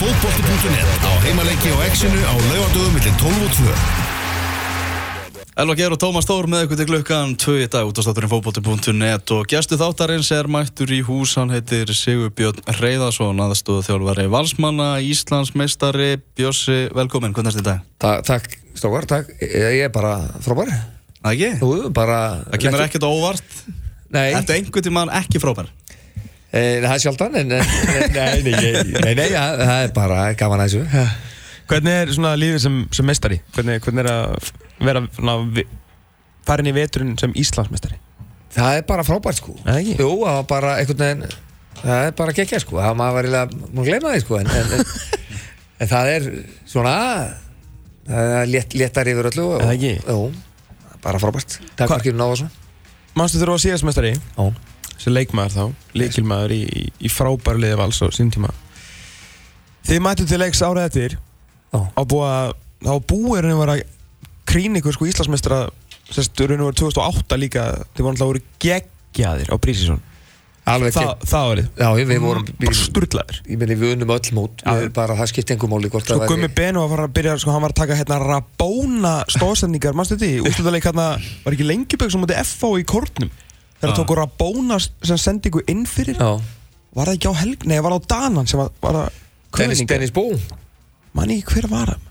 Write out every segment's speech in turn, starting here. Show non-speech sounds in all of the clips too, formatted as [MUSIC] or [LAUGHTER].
fótbolti.net á heimaleiki og exinu á laugadögum millir 12 og 2. Elva Geir og Tómas Þór með ykkur til klukkan 2 í dag út á státturinn fótbolti.net og gæstu þáttarins er mættur í hús, hann heitir Sigur Björn Reyðarsson, aðstóðu þjálfari Valsmanna, Íslandsmeistari, Bjössi, velkomin, hvernig er þetta í dag? Ta takk, Stókar, takk. Ég er bara frábær. Það ekki? Þú, bara... Það kemur ekkert óvart? Nei. Þetta er einhvern tímann ekki frábær? E, það er sjaldan, en... en [LAUGHS] nei, nei, nei, nei, nei, það er bara gaman að þessu. Hvernig er svona lífið sem, sem mestari? Hvernig, hvernig er að vera svona, vi- farin í veturinn sem Íslandsmestari? Það er bara frábært, sko. Það ekki? Jú, það var bara einhvern veginn... Það er bara gekkja, sko. Það maður var. Múin að gleyma því, sko, en... en, en, [LAUGHS] en það er svona... Það er létt, léttar yfir öllu. og- ekki? Jú, bara frábært. Takk fyrir náða svo. Manstu þurfa að síðast mestari? Já. Sem leikmaður þá, leikilmaður í, í, í frábæru liði vals á sín tíma Þið mættu til leiks árið eftir Já. á búið að þá búið raun og vera krín ykkur sko Íslandsmeistara sérst raun og vera 2008 líka þið voru alltaf voru geggjaðir á prísísson Alveg Þa, það árið Já, við vorum... bara sturlaðir Ég meni, við unnum öll mót. Já. Við erum bara, það skipti engum máli hvort Sko það væri- Gummi Beno var að fara að byrja sko, hann var að taka hérna rabóna stóðsendingar, mannstu þetta? Úrslutaleik hérna var ekki lengjubögg sem mútið FH í kórnum þegar það tóku rabóna sem sendingu inn fyrir Já. var það ekki á helg, nei, var það á Danan sem var, var það Dennis? Dennis Bó. manni hver var það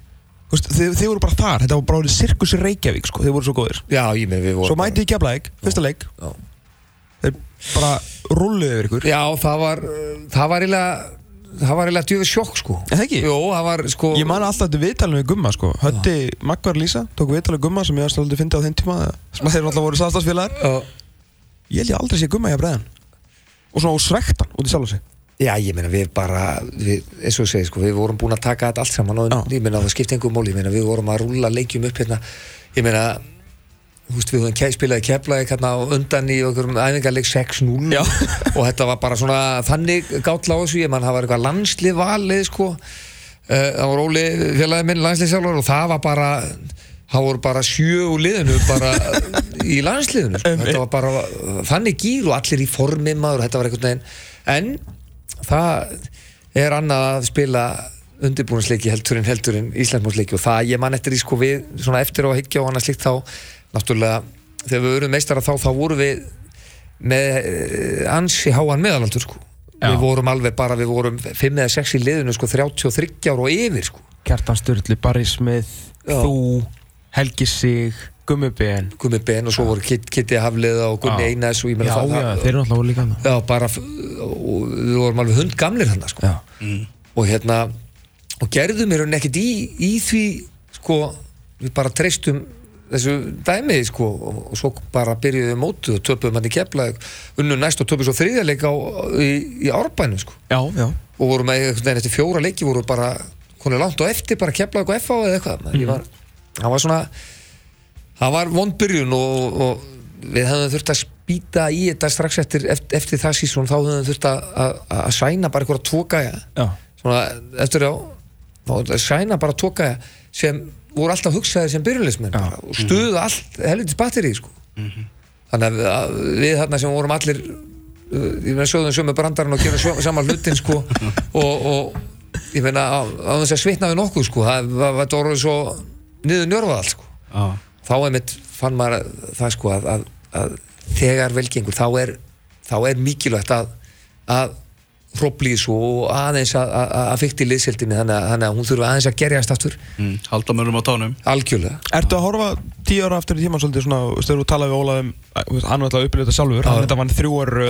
þið, þið voru bara þar, þetta var bara orðið sirkus í Reykjavík sko, þið voru svo góðir Já, ég meni, við vorum... svo mætið í Keflæk, fyrsta leik Já. þeir bara rulluðu yfir ykkur Já, það var, það var eiginlega, það var eiginlega djöfið sjokk, sko. Er það ekki? Jó, það var, sko... Ég man alltaf þetta viðtalinu við Gumma sko Hötti Magvar Lísa, tók viðtalinu við Gumma sem ég aðstæði aldrei fyndi á þeim tíma að þeir alltaf voru samstagsfélagar. Ég held ég aldrei sé Gumma í að bregðan Og svona og svektan út í sjálf sig. Já, ég meina, við bara, við, eins og ég segi, sko, við vorum búin að taka þetta allt saman og ég meina, það skipti engum móli, ég meina, við vorum að rúlla leikjum upp hérna, ég meina, þú veist, við höfum spilaði keflaði hérna undan í okkur æfingarleik 6-0 Já. [LAUGHS] og þetta var bara svona þannig gátla á þessu, ég man, það var eitthvað landslið valið, sko, uh, það var Óli félagið minn landslið sjálfur og það var bara, það voru bara sjö úr liðinu bara í landsliðinu, sko. þetta var bara þannig gýr og allir í formi maður þetta var einhvern veginn, en það er annað að spila undirbúinsleiki heldur en heldur en Íslandsmótsleiki og það ég man eftir því sko við svona eftir á að higgja og annað slíkt þá náttúrulega þegar við vorum meistara þá þá vorum við með eh, ansi háan meðalaldur sko Já. við vorum alveg bara, við vorum 5 eða 6 í liðinu sko 33 ára og yfir sko Kjartan Sturli, Barry Smith, Já. þú, Helgi Sig, Gummi Ben. Gummi Ben og svo voru Kit, Kitty Hafliða og Gunni Já. Einars og ég Já, meina það, já, það þeir eru alltaf líka hann já, bara, og við vorum alveg hund gamlir hann sko. Já, og hérna og gerðum mér ekkert í, í því sko, við bara treystum þessu dæmi sko og, og svo bara byrjuðum við mótu og töpum hann í kepla unnu næst og töpum svo þriðjarleik á, í, í árbænum sko. Já, já. og vorum með eftir fjóra leiki vorum við bara konið langt og eftir bara kepla eitthvað FA eða eitthvað mm. var, það var svona það var vond byrjun og, og við hefðum þurft að spýta í þetta strax eftir, eftir, eftir það sísón þá hefðum við þurft að, að, að sæna bara gæja. Já. svona eftir á þá að sæna bara tvo gæja sem voru alltaf hugsaði sem byrjulegismenn og stuðu allt helvitis batteri sko. þannig að við, að við þarna sem vorum allir uh, ég meina sögðum sömu brandarinn og sjö, saman hlutin sko, [LAUGHS] og, og ég meina á, á þess að svitna við nokkuð sko, það var- voru svo niður njörfað allt sko. Þá einmitt fann maður að- það sko að, að, að þegar velgengur þá er, þá er mikilvægt að, að hróplýs og aðeins að, að, að fykti liðsildinni þannig, að- þannig að hún þurfa aðeins að gerjast aftur. Mm, halda mörgum á tánum. Algjörlega. Ertu að horfa tíu ára aftur í tíma svolítið svona, þú veist, þegar þú talaði við Óla um, að- þú veist, hann var alltaf að upplifa þetta sjálfur, hann þetta var þrjú ára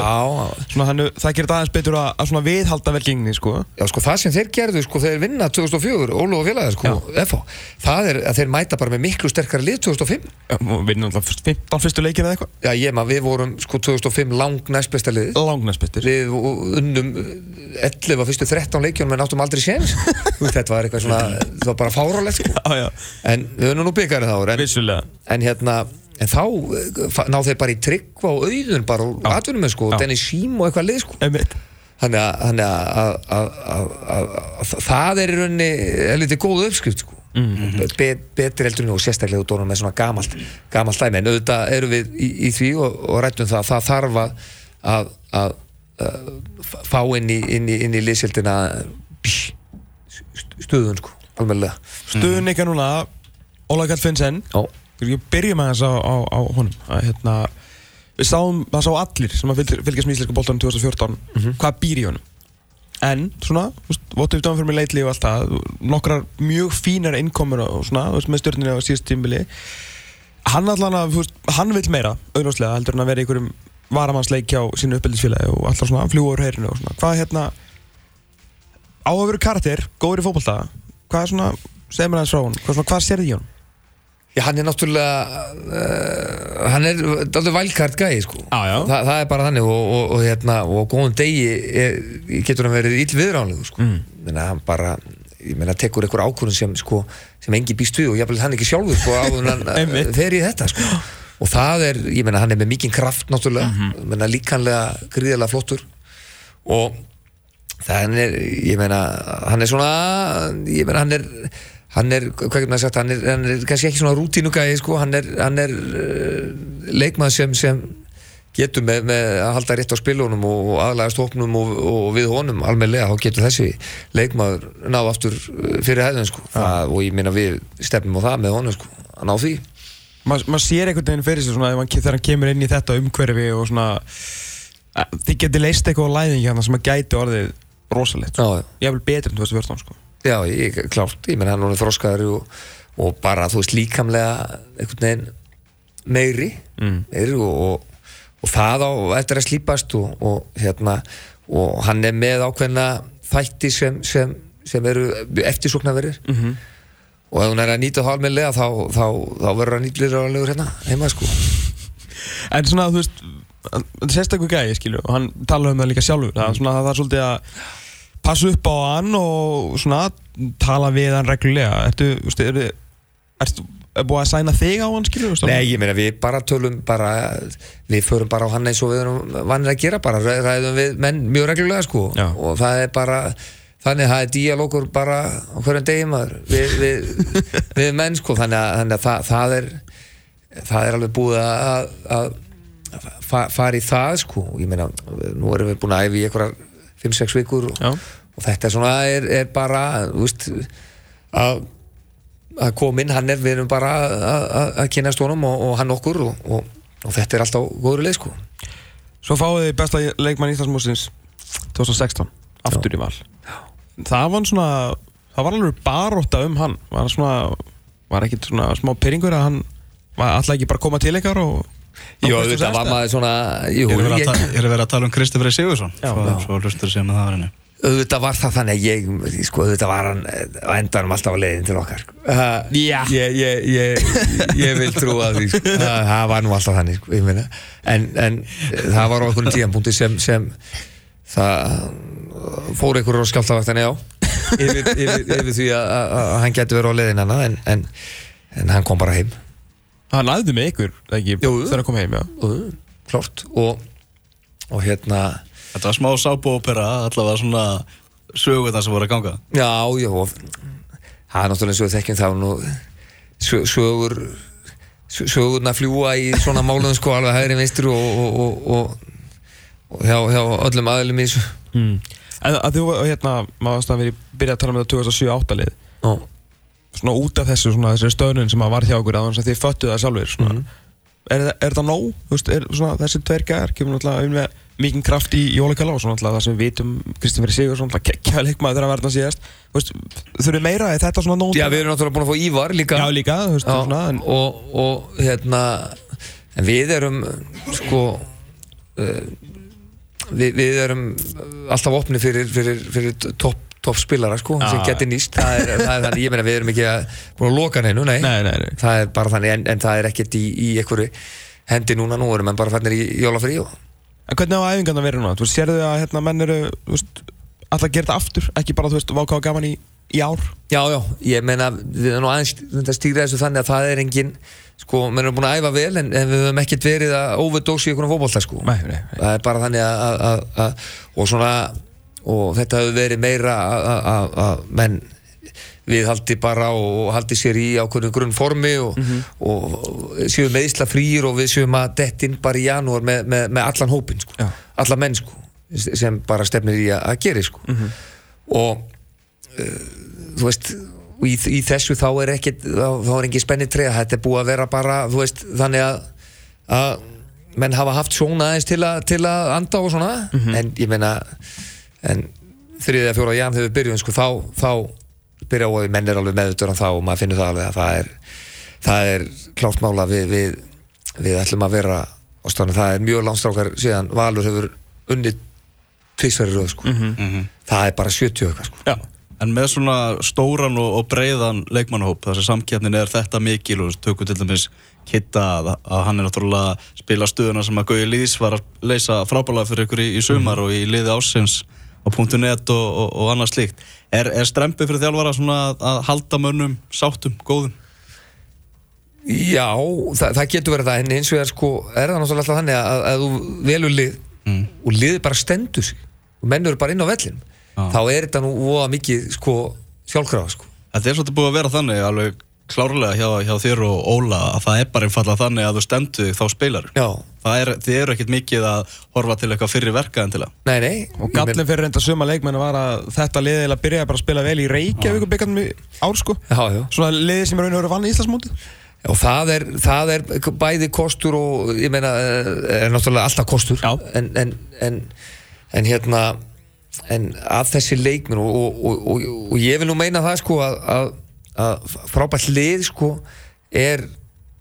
svona þannig, það gerir aðeins betur að, að svona viðhalda velgengni, sko. já, sko það sem þeir gerðu sko þeir vinna 2004, Ólu og félagar sko FH, það er að þeir mæta bara með miklu sterkara lið 2005 Já, erum alltaf 15 fyrstu leikir eða eitthvað. já ég maður, við vorum sko 2005 lang næstbesta liðið Langnæst betur. við unnum 11 af fyrstu 13 leikjunum en áttum aldrei séns [LAUGHS] þetta var eitthvað svona, það var bara fárálegt sko. Já, já, en við unnum nú byggarið þá en, vissulega. En hérna en þá eh, fa- ná þeir bara í tryggva og auðun bara og atvinnum með sko, og Dennis Sím og eitthvað lið sko. Þannig að, að, að, að, að, að, að það er í rauninni helviti góð uppskrift sko. Be, betri heldur nú og sérstaklega út með svona gamalt, gamalt dæmi. En auðvitað eru við í, í því og, og rættum það það þarf að, að, að, að fá inn í, inn í, inn í liðsildina stöðun sko, almennilega. Stöðun ykkar núna Óla Kall Finnsen Já, Ég byrjum aðeins á, á, á honum. Að, hérna, Við sáum, það sá allir sem að fylg- fylgjast með íslenska boltanum 2014 hvað býr í honum. En, svona, votu við döfum fyrir mig leitli og allt það Nokkrar mjög fínar innkomur og svona, veist, með stjórninu á síðust tímbili Hann allan að, veist, hann vil meira auðvitað heldur en að vera í einhverjum varamannsleik hjá sínu uppbyldisfélagi og alltaf svona fljúa úr heyrinu og svona. Hvað, hérna, á að vera karakter, góður í fótbolta Hvað er svona, segir mér aðeins frá hún Hvað, hvað sérði í honum? Já, hann er náttúrulega uh, hann er alveg vælkart gæði sko. Já. Þa, það er bara þannig og, og, og, hérna, og góðum degi er, getur hann verið ill viðránlegu sko. mm. menna, hann bara ég meina tekur einhver ákvörðun sem, sko, sem engi býst við og ég vil hann ekki sjálfur sko, hann [LAUGHS] fer í þetta sko. og það er, ég meina hann er með mikinn kraft náttúrulega, mm -hmm. menna líkanlega gríðarlega flottur og það er, ég meina hann er svona, ég meina hann er hann er, hvað getur maður sagt, hann er, hann er kannski ekki svona rútínugæði, sko, hann er, hann er uh, leikmað sem, sem getur með, með að halda rétt á spilunum og, og aðlægast hópnum og, og við honum almennilega, þá getur þessi leikmaður náð aftur uh, fyrir hæðin, sko, það, og ég meina við stefnum á það með honum, sko, að ná því. Maður mað sér einhvern veginn fyrir sig svona, þegar hann kemur inn í þetta umhverfi og svona þið getur leist eitthvað á læðingi hann sem að gæti orðið rosalegt ég vil betur en 2014 sko. Já, ég, klárt, ég meina hann er þróskaður og, og bara, þú veist, líkamlega einhvern veginn meiri, Mm. meiri og, og, og það á eftir að slípast og, og hérna og hann er með ákveðna þætti sem, sem, sem eru eftirsóknarverir Mhm. -hmm. og ef hún er að nýta það almennilega þá, þá, þá verður hann nýtlir hérna heima sko en svona þú veist þetta sést eitthvað gæði skilju og hann tala um það líka sjálfur það, er svona, það er svolítið að passa upp á hann og svona tala við hann reglulega. Ertu, ertu, ertu er búið að sæna þig á hann skilju Nei, ég meina við bara tölum bara, við förum bara á hann eins og við erum vannir að gera bara, ræ- ræðum við menn mjög reglulega sko. Já. og það er bara þannig að það er díalókur bara hverjum degi maður. Við, við, [LAUGHS] við menn sko þannig að, þannig að það, það er það er alveg búið að, að fa, fara í það sko. Ég meina, nú erum við búin að æfi í einhverjar 5-6 vikur og, Já. og þetta er svona, er, er bara veist, að að koma inn, hann er, við erum bara að- að að kynast honum og, og hann okkur og, og, og þetta er alltaf góður leið sko. Svo fáið þið besta leikmann Íslandsmúsins 2016, aftur í val. Það var svona það var alveg baróta um hann. Var svona, var ekkit svona smá pyrringur að hann var alltaf ekki bara að koma til ykkar og Jú, þetta var maður svona jú, Ég er verið að, ég, er að tala um Kristoffer Sigursson Já, svo, já. svo hlustur sem það var henni auðvitað var það þannig að ég sko, auðvitað var hann eh, á endanum alltaf á leiðin til okkar uh, Já. ég, ég, ég, ég vil trúa því sko. [LAUGHS] það, það var nú alltaf þannig sko, ég meina. en, en eh, það var á okkur tíðanpunkti sem, sem það fór einhverjur á skjáltavættinni á [LAUGHS] yfir, yfir, yfir því að, að, að hann getur verið á leiðin en, en, en hann kom bara heim Hann æði með ykkur, ekki, Jú. þegar hann kom heim, já. Og, klart og, og hérna Þetta var smá sábópera, allavega svona sögurnar sem voru að ganga. Já, já, og það er náttúrulega eins og þekkjum þá nú sö- sögur sö- sögurnar fljúa í svona málum sko alveg hægri vinstur og, og, og, og, og hjá, hjá öllum aðlum í þessu. Mm. En að þú, hérna, maður varst að vera byrja að tala um þetta 2007-8 lið. Já, svona út af þessu, svona þessari stöðnun sem að var hjá okkur að þið föttu það sjálfur svona. Mhm. er, það- er það nóg? Veist, er, svona, þessi tveir gæðar kemur náttúrulega um með mikinn kraft í Jólakala og svona náttúrulega það sem við vitum Kristinn Fyrir Sigur, svona kekkja leikmaður þegar að verða síðast þurfið meira, er þetta svona nóg? já við erum náttúrulega búin að fá Ívar líka Já, líka, þú veist, svona en, og, og hérna við erum sko uh, við, við erum alltaf opni fyrir, fyrir, fyrir topp top spilara sko, Já, sem geti nýst það er, það er þannig, ég meina við erum ekki að búin að loka neinu, nei, Nei, nei, það er bara þannig, en, en það er ekkert í, í einhverju hendi núna, nú erum menn bara fannir í jólafrí og En hvernig á æfingarna verið núna? Þú veist, sérðu að hérna, menn eru, veist, alltaf að gera þetta aftur, ekki bara, þú veist, váká gaman í, í ár? Já, já, ég meina við erum nú aðeins þetta stýra þessu þannig að það er engin sko, menn erum búin að æfa vel en, en við höfum ekkert verið að overdósi í einhvern fótbolta sko Nei, nei, nei. það er bara þannig að, að, að og svona og þetta hefur verið meira að, menn við haldi bara og haldi sér í ákveðinu grunnformi og, og séum meðisla frýr og við séum að dett inn bara í janúar með, með, með allan hópin sko. Já. allan menn sko sem bara stefnir í að, gera sko. Og uh, þú veist í, í þessu þá er ekki þá, þá er ekki spennið treyja, þetta er búið að vera bara þú veist, þannig að, að menn hafa haft svona aðeins til, að- til að anda og svona. En ég meina en þriðið að fjóra jæm þegar við byrjum sko, þá, þá byrja og menn er alveg meðutur þá og maður finnur það alveg að það er það er klárt mála við, við, við ætlum að vera á stafnum, það er mjög langstrákar síðan Valur hefur unnið tvísverið röð sko. það er bara 70 eitthvað sko. Já. En með svona stóran og, og breiðan leikmannahóp, þess að samkeppnin er þetta mikil og tökum til dæmis Kitta að, að hann er náttúrulega að spila stöðuna sem að Gauði Lýðs var að leysa frábælega fyrir ykkur í, í sumar og í liði ásins á .net og, og, og annað slíkt. Er, er strempið fyrir þjálfara svona að, að halda mönnum sáttum, góðum? Já, það, það getur verið það en eins og er sko, er það náttúrulega alltaf þannig að, að þú velur lið og liðið bara stendur sig og menn eru bara inn á vellin Já. þá er þetta nú voða mikið sko sjálfkrafa sko Þetta er svolítið búið að vera þannig alveg klárlega hjá, hjá þér og Óla að það er bara einfallega þannig að þú stendu þá spilar. Já, Það er, þið eru ekkert mikið að horfa til eitthvað fyrir verka en til að. nei, nei. Og gallin fyrir reynda suma leikmennu var að þetta liðið eiginlega byrjaði bara að spila vel í Reykjavík og byggandum í ár sko. Já, já. Svona liðið sem raun og verið að vanna í Íslandsmóti og það er, það er bæði kostur og ég meina eh, er náttúrulega alltaf kostur. En, en, en, en hérna en að þessi leikminn og, og, og, og, og ég vil nú meina það sko að, að, að frábært lið sko er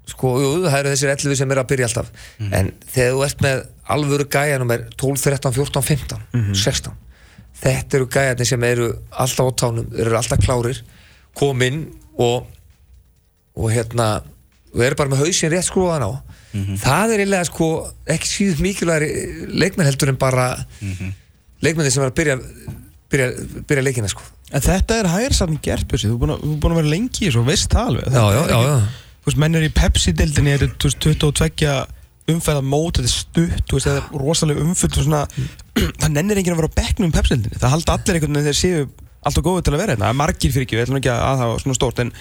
sko, jú, það eru þessir 11 sem er að byrja alltaf. En þegar þú ert með alvöru gæja nummer 12, 13, 14, 15 16 þetta eru gæjarnir sem eru alltaf á tánum, eru alltaf klárir kom inn og og hérna og eru bara með hausinn rétt skrúðan á. Það er eiginlega sko ekki síður mikilvægri leikmenn heldur en bara leikmenni sem er að byrja byrja, byrja leikina sko En þetta er hægirsaðin gert þú er búin að, búin að vera lengi í þessu og veist það alveg. Já, já, já, já. Þú veist, menn er í Pepsi-dildinni þetta er þú veist, 22 umferða mót þetta er stutt, þú veist, þetta er rosalega umfull og svona, [CLEARS THROAT] það nennir enginn að vera á bekknum um Pepsi-dildinni, það halda allir einhvern veginn þeir séu alltaf góðu til að vera hérna, það er margir fyrir ekki við ætlum ekki að að hafa svona stórt en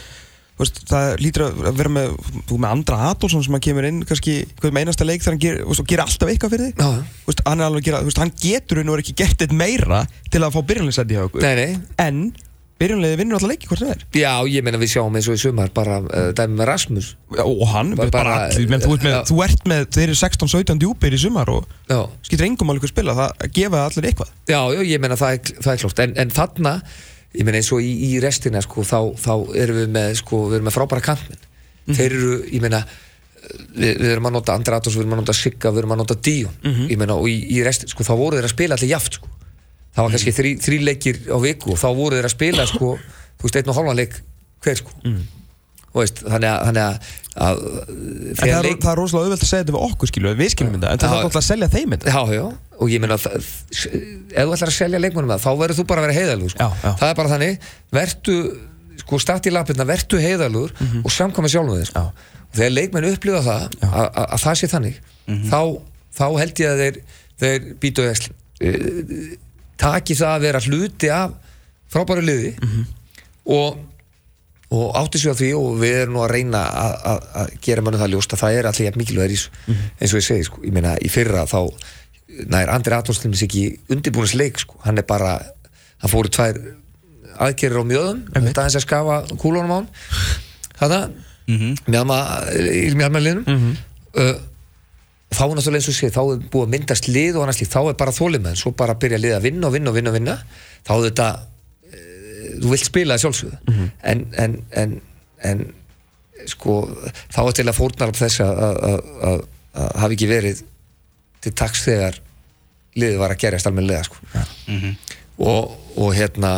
veist, það lítur að vera með þú með Andra Adolfsson sem að kemur inn kannski hverjum einasta leik þegar hann ger, veist, og gerir alltaf eitthvað fyrir þig. Veist, hann er gera, hann getur nú ekki gert eitt meira til að fá byrjanleysæti hjá okkur. Nei, nei. en byrjanleiði vinnur alltaf leiki hvort það er. Já, ég meina við sjáum eins og í sumar bara uh, dæmi með Rasmus. Já, og hann, Bara- bara, bara- allir, menn, þú, ert með, þú ert með, þeir eru 16-17 djúpir í sumar og já, skiptir engum alveg spila, það gefa allir eitthvað. Já, já ég meina það er, það er klórt en, en þarna, ég meina eins og í, í restina sko, þá, þá erum við með sko, við erum með frábæra kantmenn þeir eru, ég meina við, við erum að nota Andra Atos, við erum að nota Sigga við erum að nota Díon, ég meina og í, í restin, sko, þá voru þeir að spila allir jaft sko. það var kannski þrí, þrí leikir á viku og þá voru þeir að spila sko, þú veist, einn og hálfan leik hver sko. Og veist, þannig að, þannig að, að það er, leik, það er rosalega auðvelt að segja þetta við okkur skilju, við skiljum þetta, en það er alltaf að selja þeim þetta. Já, já, og ég meina það- ef þú ætlar að selja leikmannum það, þá verður þú bara að vera heiðalug sko. Það er bara þannig, vertu sko start í lapirna, vertu heiðalugur og samkvæmi sjálfum þig sko. Og þegar leikmenn upplifa það að, að, að það sé þannig þá, þá held ég að þeir, þeir býtu ekki taki það að vera hluti af frábæru liði og og átti sig á því og við erum nú að reyna að, gera mannu það ljóst að það er allir í þessu. Eins og ég segi sko, ég meina í fyrra þá nær Andri Atons til mér ekki undirbúinus leik sko, hann er bara hann fóru tvær aðgerir á mjöðum þetta aðeins að skafa kúlunum á hann. Þetta mjálmælinum uh, þá er náttúrulega eins og sé þá er búið að myndast lið og annars lið þá er bara þólið með svo bara byrja lið að vinna og vinna og vinna, og vinna. þá er þetta þú vilt spila það sjálfsögðu. En, en, en, en sko, þá er til að fórnar upp þess að, að, að, að, að hafi ekki verið til taks þegar liðið var að gerjast almennilega sko. og, og hérna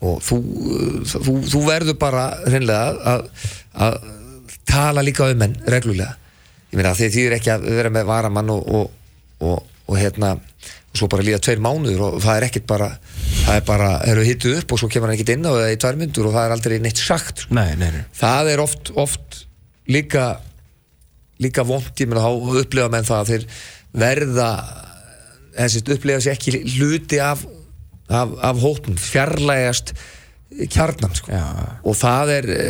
og þú, þú, þú verður bara hreinlega að, að tala líka um menn reglulega. Ég meina því þýðir ekki að vera með varamann og, og, og, og hérna og svo bara líða tveir mánuður og það er ekkert bara það er bara, eru hittu upp og svo kemur hann ekkert inn á það í tvær myndur og það er aldrei neitt sagt sko. Nei, nei, nei það er oft, oft líka líka vond, ég meina þá upplifa menn það að þeir verða þessi upplifa sér ekki hluti af, af, af hópnum, fjarlægast kjarnan sko. Og það er e,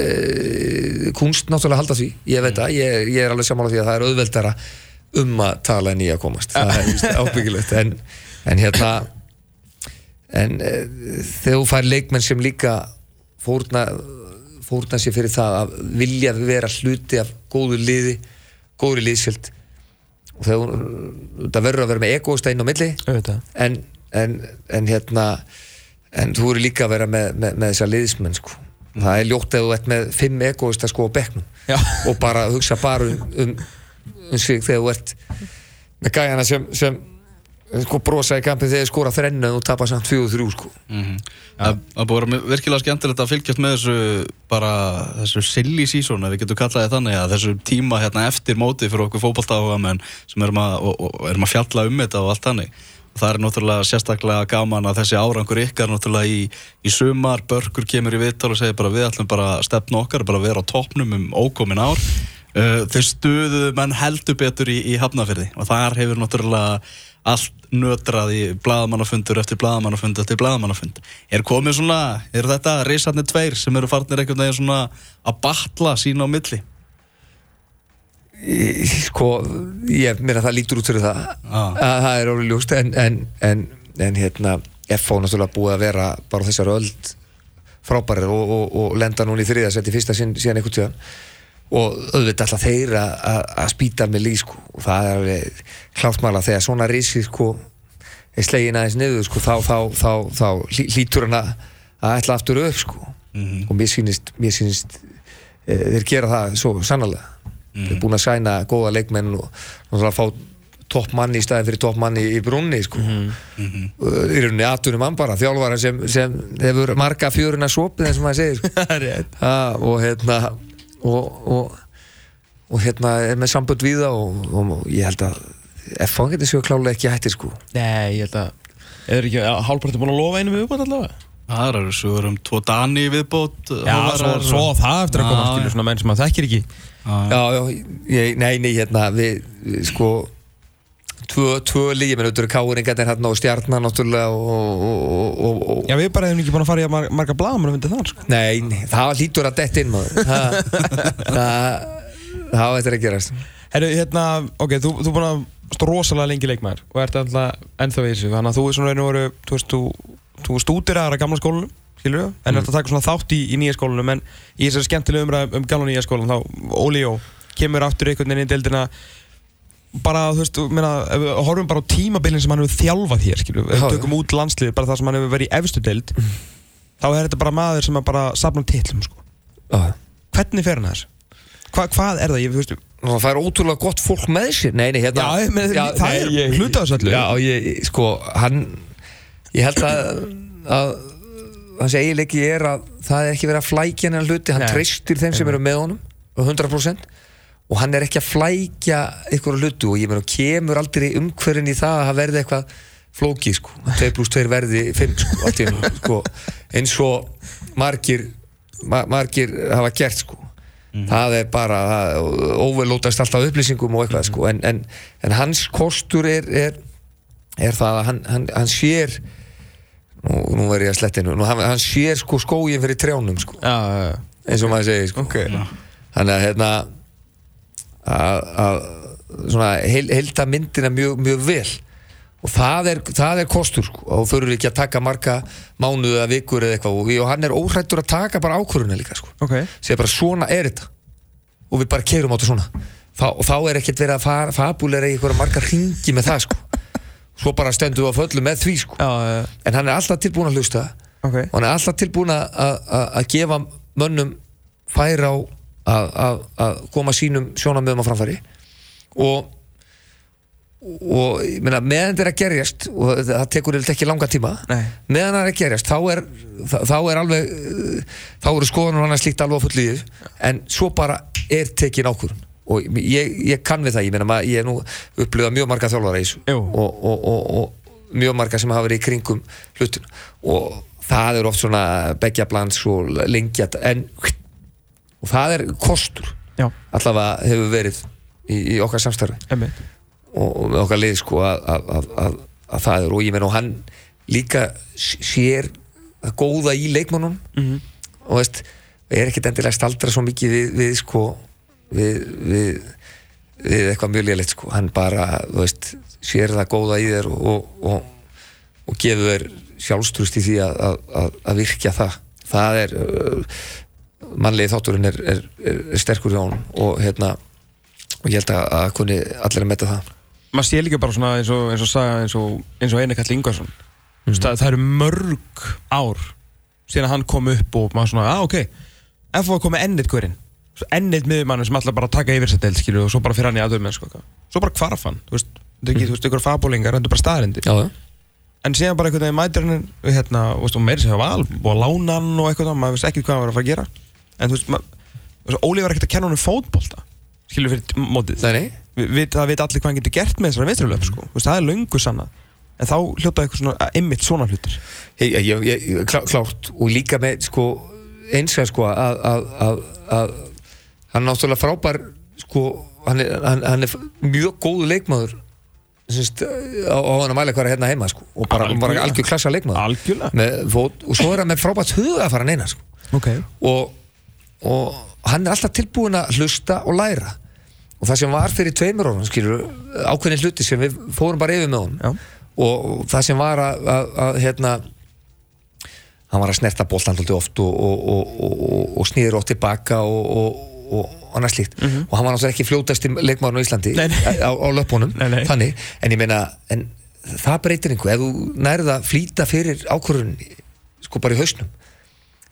kunst náttúrulega að halda því, ég veit það ég, ég er alveg sammála því að það er auðveldara um að tala en í að komast. Það er ábyggilegt. En, en hérna en e, þegar þú fær leikmenn sem líka fórna fórna sér fyrir það að vilja vera hluti af góðu liði góður liðsfjöld. Og þegar það verður að vera með egostein á milli. En, en, en hérna en þú eru líka að vera með, með, með þessa liðsmenn sko. það er ljótt ef þú ert með fimm egoista sko á bekknum. Já. og bara hugsa bara um, um, sig þegar þú ert með gæjana sem, sem sko brosa í kampið þegar þið skora þrennu og tapar samt fjóðu þrjú sko. Það það búið að vera virkilega skemmtilegt að fylgjast með þessu bara þessu silly season ef við getum kallaði þannig að þessu tíma hérna eftir móti fyrir okkur fótballtáhugamenn sem erum að, og, og erum að fjalla um þetta og allt þannig. Það er náttúrulega sérstaklega gaman að þessi árangur ykkar náttúrulega í, í sumar. Börkur kemur í viðtal og segir bara við ætlum bara að stefna okkar, bara að vera á toppnum um ókomin ár uh, þeir stuðu menn heldur betur í, í hafnafyrði og þar hefur náttúrulega allt nötrað í blaðamannafundur eftir blaðamannafund eftir blaðamannafund. Er komið svona, er þetta reysarnir tveir sem eru farnir einhvern veginn svona að batla sína á milli? Í- sko, ég meina það lítur út fyrir það. Ah. að það er orðið ljóst en, en, en, en hérna FH náttúrulega búið að vera bara á þessari öld frábærir og, og, og lenda núna í þriða seti fyrsta sinn, síðan einhvern tíðan og auðvitað alltaf þeir að, að, að spýta með líð sko. Og það er alveg kláttmála þegar svona rísi sko er slegin aðeins niður sko þá, þá, þá, þá, hlýtur hann að ætla aftur upp sko. Og mér sýnist, mér sýnist e, þeir gera það svo sannlega þeir er búin að sæna góða leikmenn og náttúrulega fá topp manni í staðin fyrir topp manni í brunni sko. mm -hmm. í rauninni atunum mann bara þjálfara sem, sem hefur marga fjöruna svopið eins og maður segir sko. [LAUGHS] Ha, og hérna og, og, og hérna er með sambönd við það og, og, og ég held að F.A. getur sér klálega ekki hættir sko Nei, ég held að Er ekki hálfparti búin að lofa einu viðbútt allavega? Það eru svo um tvo Dani í viðbót Já, svo, svo það eftir að koma skilur svona menn sem maður þekkir ekki já, já, ég, nei, nei, hérna við, við sko tvö, auðvitað káringarnir hérna og stjarnan náttúrulega og, og, og, og, Já, við bara hefum ekki búin að fara í að mar marga blaðamenn að myndi það, sko. Nei, það hlýtur að detta inn maður. [LAUGHS] Það það- það á eftir að gerast. Herru, hérna, ok, þú, þú er búin að stå rosalega lengi leikmaður og ert alltaf ennþá í þessu þannig að þú er svona einu voru, þú veist, þú, þú stúdiraðar að gamla skólanum, skilur við, en ert að taka svona þátt í, í nýja skólanum, en í þessari skemmtilegu umræð um gamla nýja skólan, þá Óli Jó kemur aftur einhvern veginn inn í deildina bara, þú veist, meina, ef við horfum bara á tímabilin sem hann hefur þjálfað hér, skilur við, Já, já. tökum út landslið, bara það sem hann hefur verið í efstu deild, þá er þetta bara maður sem er bara safnum titlum, sko. Já. Hvernig fer hann að þessu? Hva, hvað er það? Ég, þú veist, það er ótrúlega gott fólk með sér Nei, nei, hérna Já, ég meina, það er af þessu öllu. Já, ég, sko, hann Ég held að, að Hans eiginleiki er að Það er ekki verið að flækja hennar hluti Hann Nei. treystir þeim sem eru með honum á 100% Og hann er ekki að flækja ykkur hluti og ég meina kemur aldrei umhverfin í það að það verði eitthvað flóki sko, 2 pluss 2 verði 5 sko, allt í einu, sko. Eins og margir ma margir hafa gert sko. Það er bara, það overlótast alltaf upplýsingum og eitthvað sko. En, en, en hans kostur er, er, er það að hann, hann, hann sér nú, nú er ég að slettinu nú, hann, hann sér sko skógin fyrir trjánum sko. Já, já, já. eins og maður segir sko. Ok. þannig að hérna að, heilta myndina mjög, mjög vel og það er, það er kostur sko, og eru ekki að taka marga mánuðu eða vikur eða eitthvað og, og hann er óhrættur að taka bara ákvöruna líka sko. Ok. segja bara svona er þetta og við bara keirum á þetta svona þá, og þá er ekkert verið að fa- fabulera í einhverja marga ringi með það sko. svo bara stendur við á föllu með því sko. Já, já, en hann er alltaf tilbúin að hlusta ok. og hann er alltaf tilbúin að gefa mönnum færa á að, að, koma sínum sjónamöðum á framfæri. Og og meina, meðan þetta er að gerjast og það, tekur yfirleitt ekki langa tíma Nei. meðan það er að gerjast þá er, þá, er alveg þá eru skoðunum hann að slíkt alveg þessu en svo bara er tekin ákvörun og ég, ég kann við það ég meina, ég er nú upplifað mjög marga þjálfara í þessu. Og, og, og, og mjög marga sem hafa verið í kringum hlutin og það er oft svona begja blands og lengja en og það er kostur. Já, allavega hefur verið í, í okkar samstarfi. Og, og með okkar lið sko að, að, að, að, að það er. Og ég menn og hann líka sér að góða í leikmannum Mhm. og veist er ekkert endilega staldra svo mikið við, við sko við, við, við eitthvað mjög lélegt sko. Hann bara, veist, sér það góða í þér og, og, og gefur þér sjálfstrust í því að, að, að, að virkja það. Það er mannlegi þátturinn er, er, er, er sterkur hjá honum og hérna og ég held að, að kunni allir að metta það. Maður sé líka bara svona eins og, eins og, saga, eins og, eins og Einar Kalli Ingvarsson. Mm -hmm. það, það eru mörg ár síðan hann kom upp og maður svona, ah ok FO kom með ennit hverinn ennit miðjumann sem alltaf bara taka yfir sér del skilur og svo bara fyrir hann í aðdöfum sko, svo bara hvarf hann, þú veist, það þú veist, ykkur fabólingar, þetta er bara staðrindi Já, en síðan bara einhvern veginn mætir hann hérna, og meiri sem var val og lána hann og eitthvað, maður veist ekki hvað hann var að fara að gera en þú veist, Óli var ekkert að kenna hann um fótbolta skilur fyrir mótið. Nei, Vi, það veit allir hvað hann getur gert með þessari vinstrilöf sko. Veist, það er löngu sanna en þá hljóta eitthvað svona einmitt svona hlutir. Ég, ég, ég, klá, klárt. Og líka með sko einskæð sko að, að, að, að hann er náttúrulega frábær sko, hann er, hann, hann er mjög góðu leikmaður. Syns, á, á hann að mæla er hérna heima sko, og bara, algjör klassa leikmaður og svo er hann með frábært huga að fara neina sko. okay. og, og hann er alltaf tilbúin að hlusta og læra. Og það sem var fyrir tveimur árum skilur, ákveðin hluti sem við fórum bara yfir með honum. Og, það sem var að, að, að hérna hann var að snerta boltan alltaf oft og, og, og, og, og snýður ótt tilbaka og, og annars slíkt. Og hann var náttúrulega ekki fljótasti leikmaðurinn á Íslandi. Nei, nei. á, á löpunum þannig, en ég meina en það breytir einhver, ef þú nærið að flýta fyrir ákvörðun sko bara í hausnum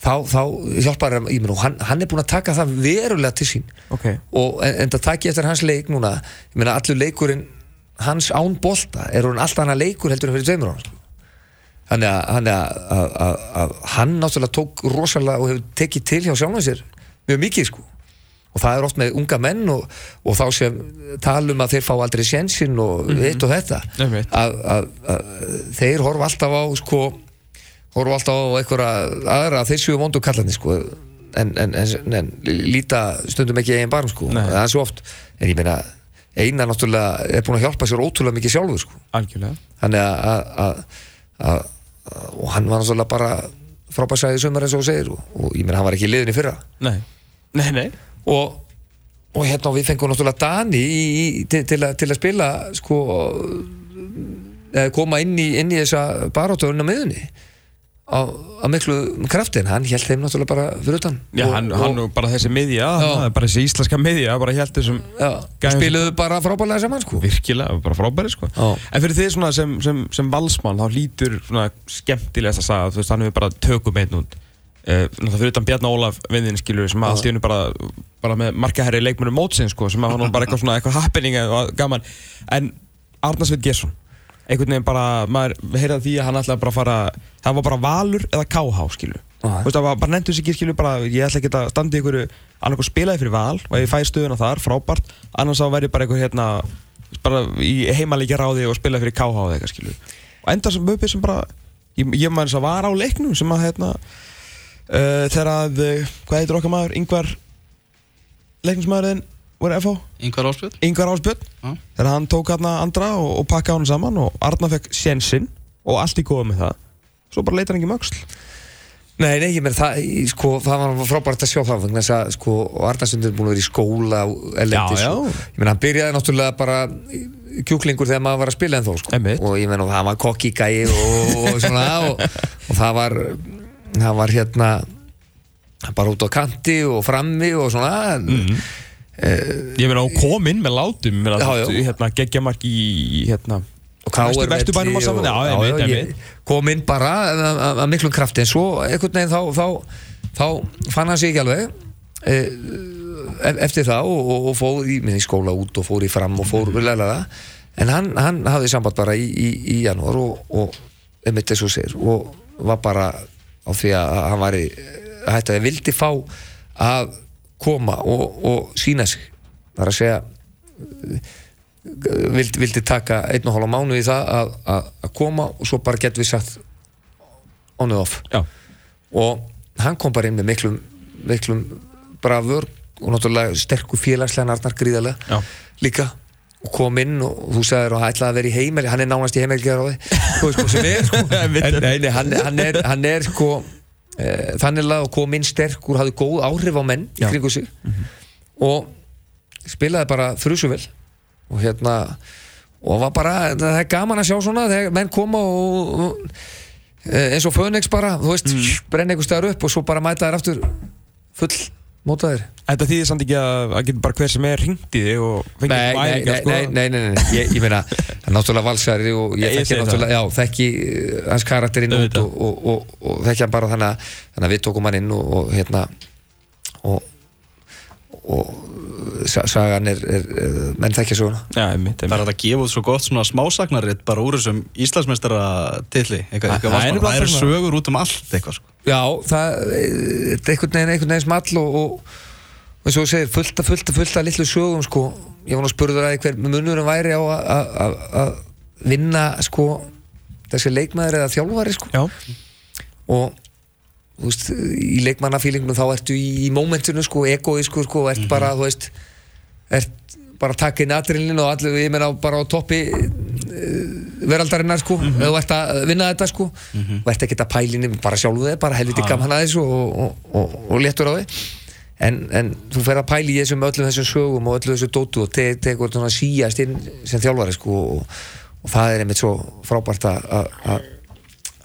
þá, þá hjálpar hann, ég meina, og hann, hann er búin að taka það verulega til sín. Ok. og en, en það takki eftir hans leik núna ég meina, allur leikurinn hans án bolta er hún alltaf hann að leikur heldur en fyrir tveimur ára þannig að, hann, að, að, að, hann náttúrulega tók rosalega og hefur tekið til hjá sjálfum sér mjög mikið sko. Og það er oft með unga menn og, og þá sem talum að þeir fá aldrei sjensin og eitt og þetta. Að þeir horfa alltaf á sko horfa alltaf á einhverja aðra þeir séu vondu kallandi sko. En, en, en, en líta stundum ekki eigin barm sko, Nei. það er svo oft. En ég meina, Einar náttúrulega er búin að hjálpa sér ótrúlega mikið sjálfur sko. Algjörlega. Þannig að, og hann var náttúrulega bara frábærsæði sumar eins og þú segir og, og ég meina hann var ekki í liðin í fyrra. Nei, nei, nei. Og, og hérna við fengum náttúrulega Dani í, í, til, til, að, til að spila sko eða koma inn í, inn í þessa barátöðun á miðunni á, á miklu krafti en hann held þeim náttúrulega bara fyrir utan. Já, og, hann, hann og bara þessi miðja, það bara þessi íslenska miðja bara held þessum spiluðu bara frábælega saman sko. Virkilega, bara frábæri sko. Já. En fyrir þið svona sem, sem, sem valsmann þá hlýtur svona skemmtilegast að sagða þú veist, hann hefur bara tökum einn út. Uh, náttúrulega fyrir utan Bjarnar Ólaf vinðin skilur sem að allt í hennu bara, bara með markaherri leikmennum mótsinn sko sem að hann var bara eitthvað svona eitthvað happening og gaman. En Arnarsveit Gesson einhvern veginn bara, maður heyrði því að hann ætlaði bara að fara það var bara valur eða KH skilur Já. þú veist það var bara nefndu sig ekki skilur bara ég ætla ekki að standa í einhverju annarkoð spilaði fyrir val og ef ég fæ stöðuna þar, frábært. Annars þá verði bara einhver hérna bara í heimalíkja ráði og spilaði fyrir KH eða eitthvað skilur og enda sem möpið sem bara ég, ég maður þess að var á leiknum sem að hérna uh, þegar að, uh, hvað heitir okkar maður, yngvar leiknismæðurinn Yngvar Áspjöld yngvar Ásbjörn Já. þegar hann tók hérna andra og, og pakkaði hann saman og Arna fekk sjensinn og allt í góða með það svo bara leitar hann ekki mögsl Nei, nei, ég meina það, sko, það var frábært að sjá það vegna þess að, sko, Arnarsund er búin að vera í skóla og ellendis Já, já. og ég meina, hann byrjaði náttúrulega bara í- kjúklingur þegar maður var að spila en þó, sko Einmitt. og ég meina, það var kokki gæi og, og svona og, og það var það var hérna bara út á kanti og frammi og svona Mhm. Ég meina og kom inn með látum ég hérna, geggjamark í hérna Vestu- Vesturbænum og saman, já, einmitt, ég einmitt. kom inn bara að- miklum krafti en svo einhvern veginn þá, þá, þá fann hann sig ekki alveg e, eftir það og, og, og fór í, í skóla út og fór í fram og fór mm. það en hann, hann hafði samband bara í, í, í janúar og, og einmitt eins og segir og var bara á því að hann var í hætti að vildi fá að koma og, og sína sig. Það er að segja vildi, vildi taka einn og hálfa mánu í það að, að, að koma og svo bara getum við sagt on and off. Já, og hann kom bara inn með miklum, miklum bravur og náttúrulega sterkur félagslega narnar gríðarlega Já. líka. Og kom inn og þú sagðir að hann ætlaði að vera í heimel hann er nánast í heimel sko, [LAUGHS] hann, hann, er, hann er sko þannig að kom inn sterkur hafði góð áhrif á menn í kringu sig. Og spilaði bara þrjusu vel. Og hérna og var bara, það er gaman að sjá svona þegar menn koma og, og eh, eins og Fönix bara, þú veist mm. brenna einhver staðar upp og svo bara mæta þær aftur full mótaðir Þetta þýðir samt ekki að, að geta bara hver sem er hringt í þig og fengið Nei, nei, væringar, nei, sko. nei, nei, nei, nei. Ég, ég meina, það er náttúrulega valsæri og ég Ég þekki náttúrulega, já, þekki uh, hans karakterinn út og, og, og, og þekki hann bara þannig að, þannig að við tókum hann inn og, og hérna og, sagan er, er, menn þekkja söguna. Já, einmitt, Það er einmitt. að gefa út svo gott svona smásagnaritt bara úr þessum Íslandsmeistara tilli eitthvað, eitthvað Það er það sögur út um allt eitthvað sko. Já, það er einhvern veginn, einhvern veginn small og, og eins og þú segir, fullt að fullt að fullt að litlu sögum sko, ég var nú spurður að hver munurum væri á að- að að- að vinna sko þessi leikmaður eða þjálfari sko. Já, og veist, í leikmannafílingunum þá ertu í, í mómentinu sko, egoísku sko, ert bara, þú veist ert bara að taka inn adrenalin og allir, ég meina bara á toppi uh, veraldarinnar sko mm þú ert að vinna þetta sko. Og ert ekki að pælinni, bara sjálfu þig bara helviti gaman að þessu og, og, og, og léttur á þig en, en þú fer að pæli í þessum öllum þessum sögum og öllu þessu dótu og te- tekur svona síast inn sem þjálfari sko og, og það er einmitt svo frábært að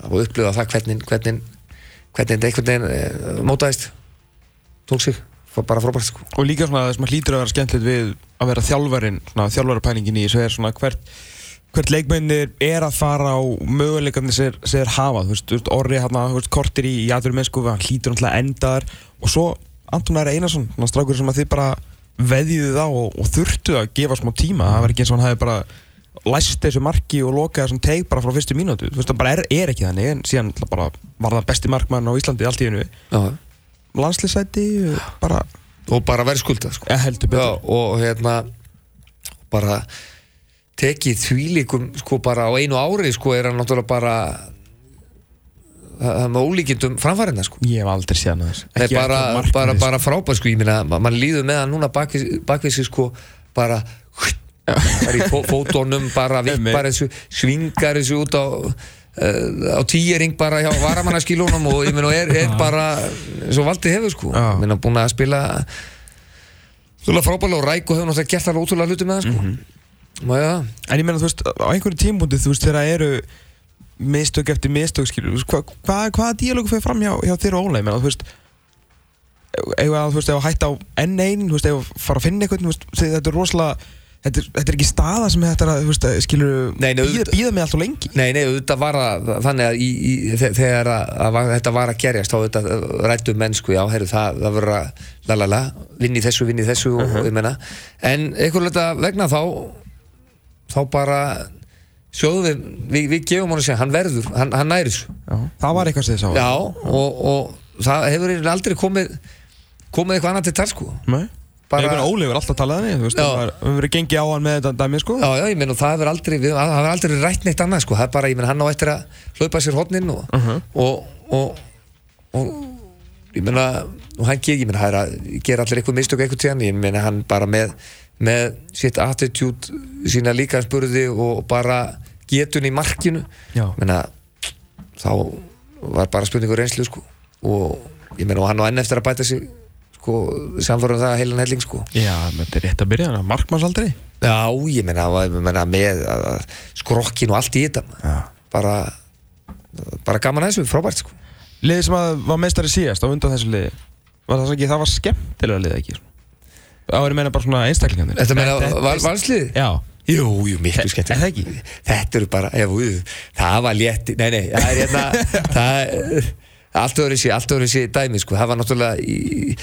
upplifa það hvernig hvernig, hvernig þetta einhvern veginn eh, mótaðist. Tók sig, bara frábært sko. Og líka svona það sem að hlýtur að vera skemmtilegt við að vera þjálfarin, þjálfarapælingin í þessu er svona hvert hvert leikmennir er að fara á möguleikarnir sem þeir hafa, þú veist, orri þú veist, kortir í, aðurum mennsku hann hlýtur náttúrulega endar og svo Anton Æri Einarsson, svona strákur sem að þið bara veðjuðu á og, og þurftu að gefa smá tíma, það var ekki eins og hann hefði bara læst þessu marki og lokaði þessum teik bara frá fyrstu mínútu, þú veist, það bara er, er ekki þannig en síðan bara var það besti markmann á Íslandi allt í hennu, Já. landslýsæti bara, og bara verðskulda sko. Eða heldur Já, og hérna bara tekið þvílíkum sko bara á einu ári sko er hann náttúrulega bara það það er með ólíkindum framfærinda sko. Ég hef aldrei séð hann þess það er bara, bara, bara frábært sko ég minna, mann líður með hann núna bakvið bakvið sig sko bara bara í fó- fótónum bara vippar þessu, svingar þessu út á á tíering bara hjá varamannaskílunum og ég meina er, er bara svo valdið hefur sko. Ég meina búin að spila Þú frábælega og ræk og hefur náttúrulega gert alveg ótrúlega hluti með það sko. Mm -hmm. Það? En ég meina, þú veist, á einhverju tímpúndi, þú veist, þegar það eru mistök eftir mistök, skilur, hvað hva, hvaða díalógu fyrir fram hjá, hjá þér og Óla, ég meina, þú veist, ef að, þú veist, ef að hætta á enn einn, þú veist, ef að fara að finna eitthvað, þú veist, þegar þetta er rosalega, þetta er, þetta er ekki staða sem þetta er að, veist, skilur, Nei, nei, býða, býða mig alltaf lengi. Nei, nei, þetta var að, þannig að í, í, þe- þegar að, að, þetta var að gerjast þá þetta rættu mennsku, já, heyrðu, það, það verður að lalala, vinni þessu, vinni þessu og ég menna, en einhverju þetta vegna þá þá bara sjóðu við, við, við gefum hann að segja, hann verður, hann, hann næri þessu Já, það var eitthvað sem þið sá. Já, og, og það hefur aldrei komið komið eitthvað annað til tal sko Nei. Bara- Ég meina, Óli hefur alltaf talað það var- við verið gengið á hann með þetta dæmi, sko. Já, já, ég meina og það hefur aldrei, við, það hefur aldrei rætt neitt annað sko, það er bara, ég meina hann á eftir að hlaupa sér hodnin og, og, og, og, ég meina, og hann ger, ég meina, það er að gera allir eitthvað mistök eitthvað tíðan, ég meina hann bara með, með sitt attitude, sína líkansburði og bara getun í markinu, Já. ég meina, þá var bara spurningur reynslu sko, og ég meina, og hann á enn eftir að bæta sig, sko, samfara um það heilan helling sko. Já, þetta er rétt að byrja, markmannsaldri. Já, ég meina með skrokkin og allt í þetta bara bara gaman að þessu, frábært sko Liðið sem að var meistari síðast á undan þessu liði var það ekki, það var skemmtilega liðið ekki Það var meina bara svona einstaklingarnir Þetta meina val, valslið? Já, Jú, jú, miklu skemmt er? Þetta eru bara, ef, jú, það var létti Nei, nei, það er hérna [LAUGHS] það allt öðru sér, allt öðru sér dæmi sko, það var náttúrulega í,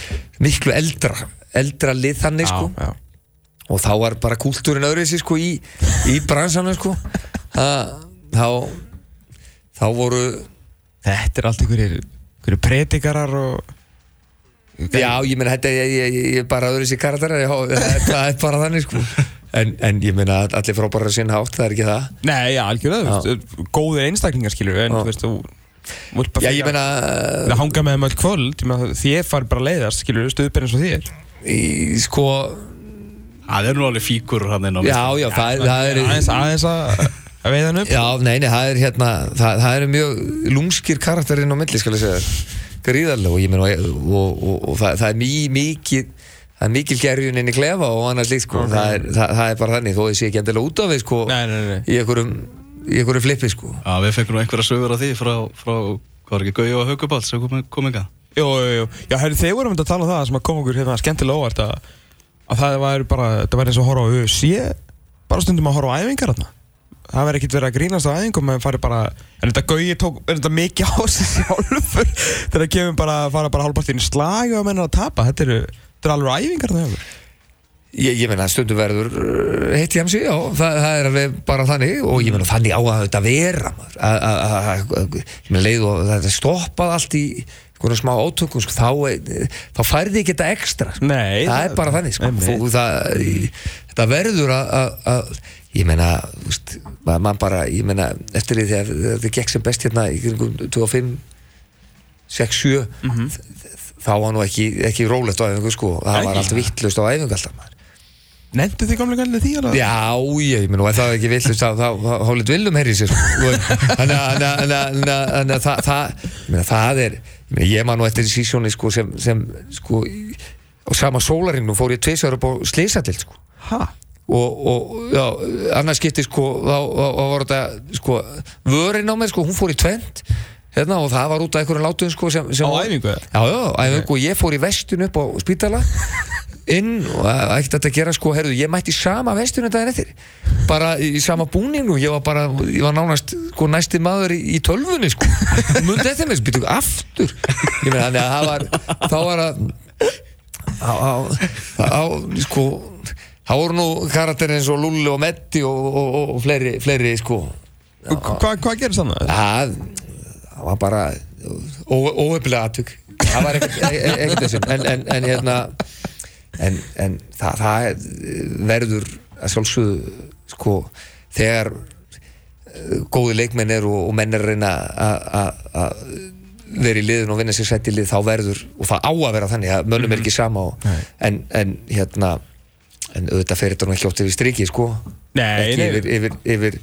miklu eldra eldra lið þannig sko. Já, já og þá var bara kúltúrin öðru sér sko í, í bransanum sko. Það, þá þá voru Þetta er allt einhverjir, einhverjir predikarar og Já, ég meina, þetta er ég, ég bara öðru sér karakter [LAUGHS] það er bara þannig sko. En, en ég meina, allir frábæra sinna hátt, það er ekki það. Nei, já, algjörlega, góðir einstaklingar skilur en þú veist, þú Já, ég meina, Það hanga með þeim öll kvöld, ég meina, þér fari bara leiðast, skilur, stuðbyrn eins og þér. Í, sko Það er nú alveg fíkur hann inn á Já, já, það, það er Aðeins, aðeins að, að veiða hann upp. Já, nei, nei, það er hérna það, það eru mjög lúmskir karakterinn á milli, skal ég segja. Gríðarlega og ég meina og, og, og, og það, það er mjög mikið það er mikil gerjun inn í klefa og annars líkt sko, það, er, það, það er bara þannig þó ég sé ekki endilega út af við sko Nei, nei, nei. í einhverjum, í einhverjum flippi sko. Já, við fengum nú einhverja sögur af því frá, frá hvað var ekki, Gauði og Hauguball sem kom, kom enga Jú, jú, jú. Já, herri, þeir voru myndið að tala um það sem að koma okkur hérna skemmtilega óvart að, að það var bara, það var eins og að horfa á UFC bara stundum að horfa á æfingar þarna. Það verður ekkert verið að grínast á æfingum en farið bara, en þetta gauði tók er þetta mikið á sig sjálfur? [LAUGHS] Þegar kemur bara að fara bara hálfpartinn í slag og að menna að tapa, þetta eru þetta eru alveg æfingar það hefur Ég, ég meina stundum verður heitt í hamsi, já, það, það er alveg bara þannig og ég meina þannig á að þetta vera maður, að- leið og þetta stoppað allt í einhvern smá átökum, sko, þá, eh, þá færði ekki þetta ekstra, sko. Nei, það það- er bara þannig, sko. Þú, það, þetta verður að, ég meina, þú veist, maður man bara, ég meina, eftir því þegar þetta gekk sem best hérna í kringum 25 6, 7 þá var nú ekki, ekki rólegt á æfingu sko, það var Ekki? allt vittlust á æfingu alltaf maður Nendu þið gamlega gælið því alveg? Já, ég menn og ef það er ekki villust þá, hálfið villum herri sér. Þannig að- það- er ég man nú eftir sísjóni sko, sem, sem sko, í- á sama sólarinnu fór ég tvisar upp á slísatild sko. Og, og já, annars skipti sko, þá, var þetta sko, vörin á mig, sko, hún fór í tvent hérna, og það var út af einhverjum látum sko, sem, sem Á æfingu? Já, já, æfingu og ég fór í vestun upp á spítala inn og ekkert þetta að gera sko, herðu, ég mætti sama vestunum daginn eftir. Bara í sama búningu ég var bara, ég var nánast sko, næsti maður í, í tölvunni sko. Mundi eftir mig, býtu aftur? Ég meina, þannig að það var þá var að á, á, á, sko þá voru nú karakter eins og Lulli og Metti og, og, og, og fleiri, fleiri sko. Hvað hva gerist þannig? það, það var bara óöfnilega atvik. Það var ekkert e- e- ekkert þessum en, en, en hérna en, en það, það er, verður að sjálfsögðu sko þegar eh, góði leikmenn eru og, og menn er að reyna að- að að vera í liðin og vinna sér sett í lið þá verður, og það á að vera þannig að mönnum er ekki sama og, en, en hérna en auðvitað fer þetta nú ekki ótt yfir striki sko. Nei, ekki nei. yfir, yfir, yfir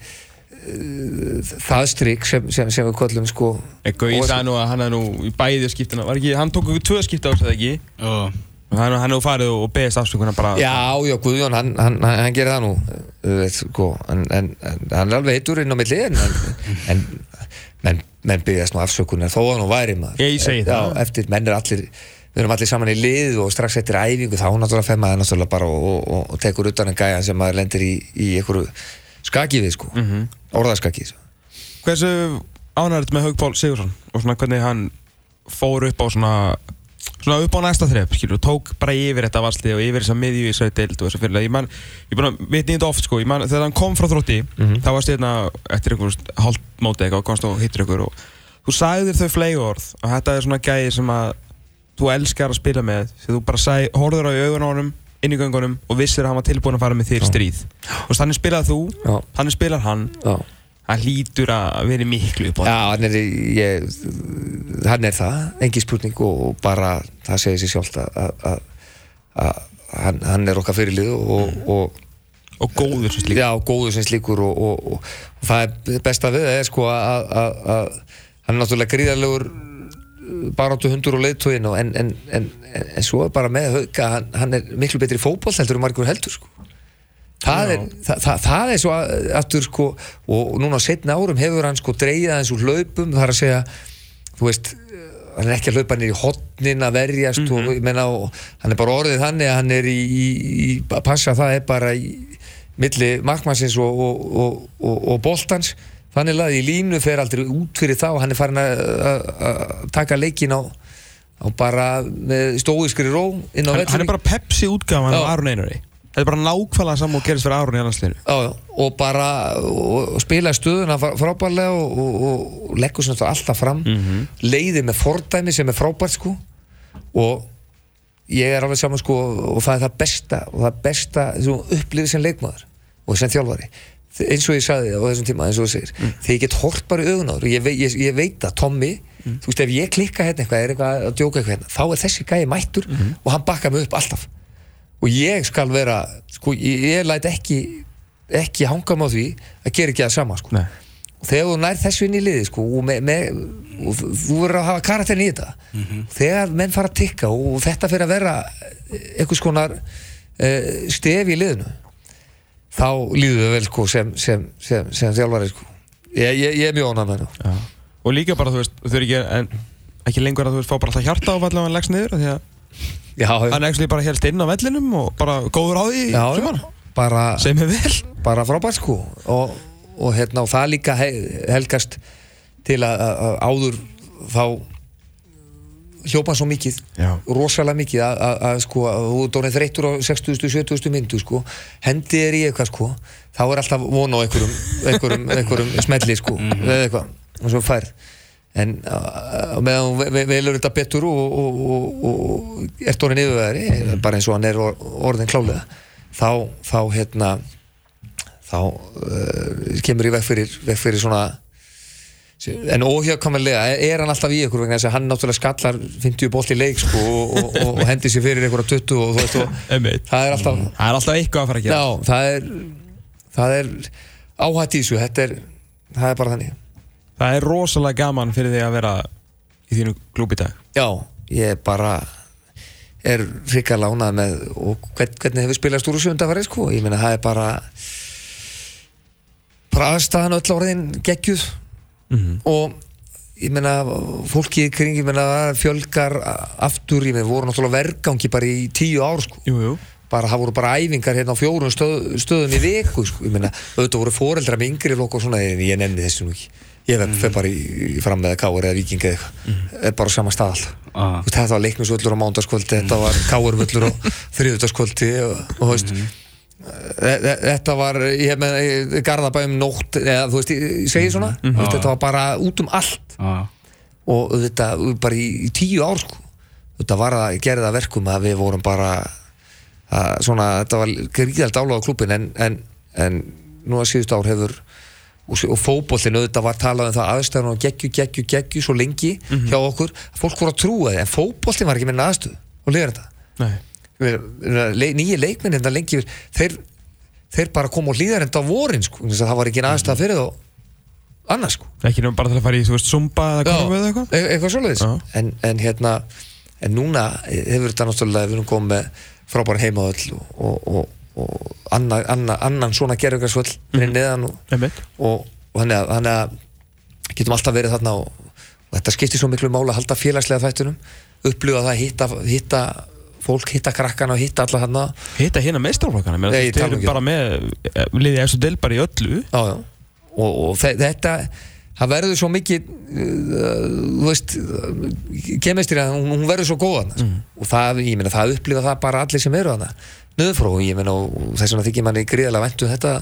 uh, það strik sem, sem, sem við kollum sko. Gauði sagði nú að hann er nú í bæði skiptina, var ekki, hann tók okkur tvö skipta á sig eða ekki? Og hann, hefur farið og beðist afsökunar bara Já, já, Guðjón, hann, hann, hann, gerir það nú sko, en, en, hann er alveg heitur inn á milli en, en menn, menn byrjast nú afsökunar þó að nú væri maður Ég segi já, það. eftir, menn er allir við erum allir saman í lið og strax eftir æfingu þá náttúrulega fer maður náttúrulega bara og, og, og, og tekur utan en gæja sem maður lendir í, í einhverju skaki við sko mm -hmm. orðaskaki sko. Hversu ánægður með Haug Pál Sigursson og svona hvernig hann fór upp á svona svona upp á næsta þrepp, skilur, tók bara yfir þetta valslið og yfir þessa miðju í þessu deild og þessu fyrirlega, ég man, ég að veit nýtt oft sko, ég man, þegar hann kom frá þrótti þá varst ég hérna eftir einhver hálft móti eitthvað og komst og hittir ykkur og þú sagðir þau flegi orð og þetta er svona gæði sem að þú elskar að spila með því þú bara sag, horfður á í augun á honum inn í göngunum og vissir að hann var tilbúin að fara með þér í stríð. Og þannig spilaði þú, þannig spilar hann já hann hlýtur að vera miklu upp á Já, hann er, ég, hann er það, engi spurning og, og bara það segir sér sjálft að, að, að, að hann, hann er okkar fyrirlið og, og og góður sem slík já, góður sem slíkur og, og, og, og það er besta við það er sko að, að, að hann er náttúrulega gríðarlegur baráttu hundur og leiðtógin en, en, en, en, svo er bara með hauka hann, hann er miklu betri í fótboll heldur en margur heldur sko Það er, það, það, það er svo að- aftur sko og núna á setna árum hefur hann sko dreigið aðeins úr hlaupum það er að segja, þú veist hann er ekki að hlaupa niður í hotnin að verjast og, ég meina, og hann er bara orðið þannig að hann er í, í, í að passa það er bara í milli markmannsins og, og, og, og, og boltans. Þannig að í línu fer aldrei út fyrir þá hann er farin að, að, að taka leikin á, á bara með stóiskri ró á hann, hann er bara Pepsi útgáðan Já. af Aron Einari þetta er bara nákvæmlega saman og gerist fyrir Aron í annarsliðinu Já, og bara og, og spila stöðuna frá- frábærlega og, og, og leggur sem þetta alltaf fram. Leiðir með fordæmi sem er frábært sko. Og ég er alveg saman sko og það er það besta og það besta upplifir sem leikmaður og sem þjálfari. Eins og ég sagði á þessum tíma eins og þú segir. Þegar ég get hort bara í augun á þér. Og ég, ég, ég veit að Tommy þú veist ef ég klikka hérna eitthvað er eitthvað að djóka eitthvað hérna þá er þessi gæi mættur og hann bakka mig upp alltaf og ég skal vera sko, ég, ég læt ekki ekki hanga á því að gera ekki það sama sko. Nei. þegar þú nær þessu inn í liði sko, og, með, með, og þú verður að hafa karakterin í þetta þegar menn fara að tikka og þetta fyrir að vera einhvers konar uh, stef í liðinu þá líður þau vel sko, sem, sem, sem, sem þjálfari sko. ég, ég, ég er mjög ánægð með þetta Já. Og líka bara, þú veist, þau eru ekki, en, ekki lengur að þú veist, fá bara alltaf hjarta áfall ef hann leggst niður, því að já, hann actually bara helst inn á vellinum og bara góður á því já, sumar. bara, Sem er vel. bara frábært sko og, og, hérna, og það líka he, helgast til að, að, áður þá hljópa hann svo mikið Já. rosalega mikið að, sko að þú dónið þreytur á 60. 70. myndu sko hendi er í eitthvað sko þá er alltaf von á einhverjum einhverjum, einhverjum smelli sko eða eitthvað og svo færð en meðan ve- velur þetta betur og, og, og, og ert orðin yfirvæðari bara eins og hann er or- orðin klálega þá, þá hérna þá uh, kemur í veg fyrir, veg fyrir svona en óhjákvæmlega er hann alltaf í ykkur vegna þess að hann náttúrulega skallar 50 bolt í leik sko og, og, og, og hendi sér fyrir einhverja 20 og þú veist og [LAUGHS] það er alltaf Það er alltaf eitthvað að fara að gera. já, það er er áhætt í þessu þetta er, það er bara þannig Það er rosalega gaman fyrir því að vera í þínu klúb í dag. já, ég bara er hrika lánað með og hvern, hvernig hefur spilast úr sjöndafarið sko, ég meina það er bara aðstæðan öll orðin geggjuð og ég meina fólki í kring, ég meina fjölgar aftur, ég meina voru náttúrulega vergangi bara í tíu ár sko Jú, jú. bara það voru bara æfingar hérna á fjórun stöð, stöðum í viku sko. ég meina, auðvitað voru foreldra með yngri flokk og svona, ég nenni þessu nú ekki ég mm. fer bara í, í fram með káur eða viking eða eitthvað, er bara á sama stað. Ah. Veist, þetta var leiknisvöllur á mándaskvöldi þetta var káurvöllur á þriðutaskvöldi og, og þú veist. E- þetta var ég með í Garðabæum nótt eða þú veist, ég, segi svona. Þú veist, þetta var bara út um allt. Já, og þetta bara í, í tíu ár sko. þetta var að gera það verkum að við vorum bara að, svona, þetta var gríðalt álega á klubin en, en, en nú að síðust ár hefur og, og fótbollin auðvitað var talað um það aðstæðan og geggju, geggju, geggju svo lengi hjá okkur, fólk voru að trúa þið en fótbollin var ekki með aðstöð og liður þetta. Le, nýji leikminn þetta lengi yfir, þeir, þeir bara kom og hlýðar enda á vorin sko, það var ekki aðstæða fyrir þá annars sko Ekki nefnum bara til að fara í, þú veist, zumba eða eitthvað? e eitthvað Já. en, en hérna en núna hefur þetta náttúrulega við erum komið frábæra heimaðöll og, og, og, og anna, anna, annan svona gerðugarsvöll fyrir neðan og, og, og þannig að, þannig að getum alltaf verið þarna og, og þetta skiptir svo miklu mála að halda félagslega þættunum upplifa það, hitta, hitta fólk, hitta krakkana og hitta alla þarna Hitta hérna meistarflokkana, Nei, ég þeir tala eru ekki um. bara með eh, liðið eftir del bara í öllu. já, já. og, og þe- þetta það verður svo mikið uh, þú veist kemistri að hún, hún verður svo góðan mm. og það, ég meina, það upplifa það bara allir sem eru hana nöðfró, ég meina, og þess vegna þykir manni gríðarlega væntu þetta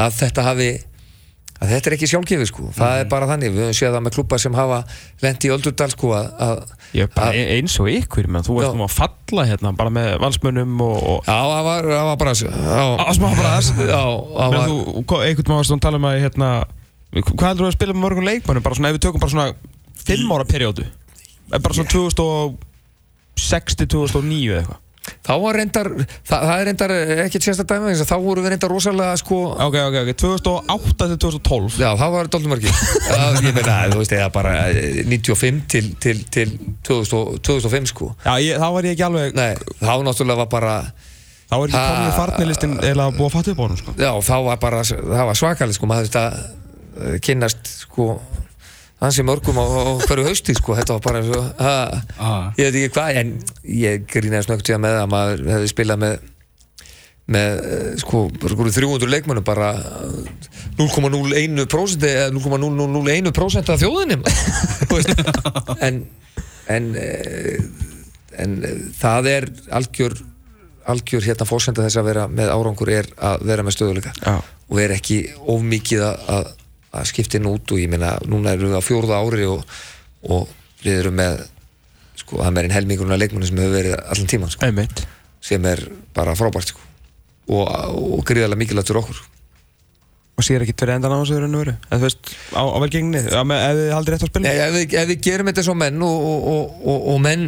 að þetta hafi að þetta er ekki sjálfgefi sko, það er bara þannig við höfum séð það með klubbar sem hafa lendi í öldurdal sko að, að að- e- eins og ykkur, menn, þú ert nú að falla hérna bara með valsmönnum og... og Já, það var, var bara [LAUGHS] Já, Að smá bara þess. Einhvern maður stund tala um að hérna, hvað heldur þú að spila með mörgum leikmönnum? Bara svona, ef við tökum bara svona fimm ára perjódu, bara svona 2006 til 2009 eða eitthvað Þá var reyndar, það, það er reyndar ekkert sérstaklega dæmi, þess að þá voru við reyndar rosalega sko Ok, ok, ok, 2008 til 2012 Já, það var [LAUGHS] Já, ég meina, þú veist, eða bara eh, 95 til, til, til 2000, og- 2005 sko. Já, ég, þá var ég ekki alveg Nei, þá náttúrulega var bara Þá var ekki Ha- komin í farnilistin eða búið að fatta upp á honum sko. Já, þá var bara, það var svakalig sko, maður þetta uh, kynnast sko hansi mörgum á, á hverju hausti sko, þetta var bara eins og ha, Ah. ég veit ekki hvað, en ég grínaði snögt tíða með að maður hefði spilað með með eh, sko bara einhverju 300 leikmönnum bara eh, 0,01% eða 0,001% af [LAUGHS] veist. en en, eh, en eh, það er algjör algjör hérna fórsenda þess að vera með árangur er að vera með stöðuleika Já. og er ekki of mikið að, að, skipta inn út og ég meina núna erum við á fjórða ári og, og við erum með sko, það er meirinn helmingurinn af leikmunni sem hefur verið allan tíman sko, sem er bara frábært sko. og, og gríðarlega mikilvægt fyrir okkur. Og sér ekki fyrir endan á þessu raun og veru? En þú veist, á, á velgengni? Ef þið haldið rétt á spilin Nei, ef, við, ef við gerum þetta svo menn og, og, og, og, og menn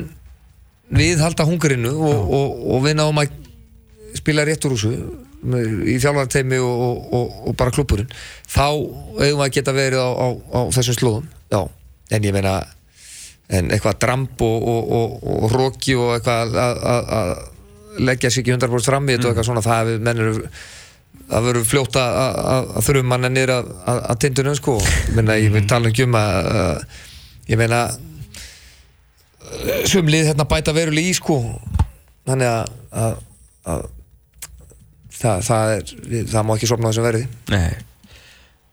við halda hungrinu og, og, og við náum að spila rétt úr þessu í þjálfarteimi og, og, og, og bara klubburinn þá við að geta verið á, á, á þessum slóðum. Já, en ég meina en eitthvað dramp og, og, og, og roki og eitthvað að- leggja sér ekki 100% fram í þetta og eitthvað svona það hefur fljótt að- að að- að þurfum mann niður að, tindunum sko. Ég meina ég vil tala ekki um að, að ég meina sumlið hérna bæta verulega í sko. Þannig að það, það er það má ekki sopna þessum verði. Nei.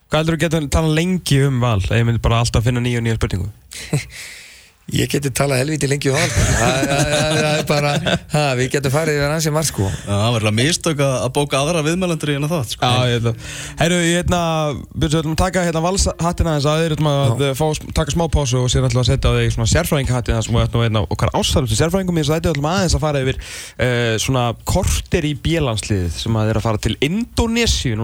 Hvað heldur þú getur tala lengi um val? Ég myndi bara alltaf finna nýja og nýja spurningu [LAUGHS] ég geti talað helviti lengi um það. Það það- það- það er bara ha, við getum farið yfir ansið marg sko. Já, það verður að mistök að að bóka aðra viðmælendur í hérna þátt sko. Já, ég held að Herru, ég hérna Byrju, við ætlum að taka hérna valshattina aðeins að þeir ætlum að fá, taka smá pásu og sér ætlum að setja á þig svona sérfræðinghattina sem við ætlum að veitna okkar ástæðum til sérfræðingum í þessu þætti. Ætlum aðeins að fara yfir uh, svona korter í bílansliðið sem að þeir að fara til Indonésiu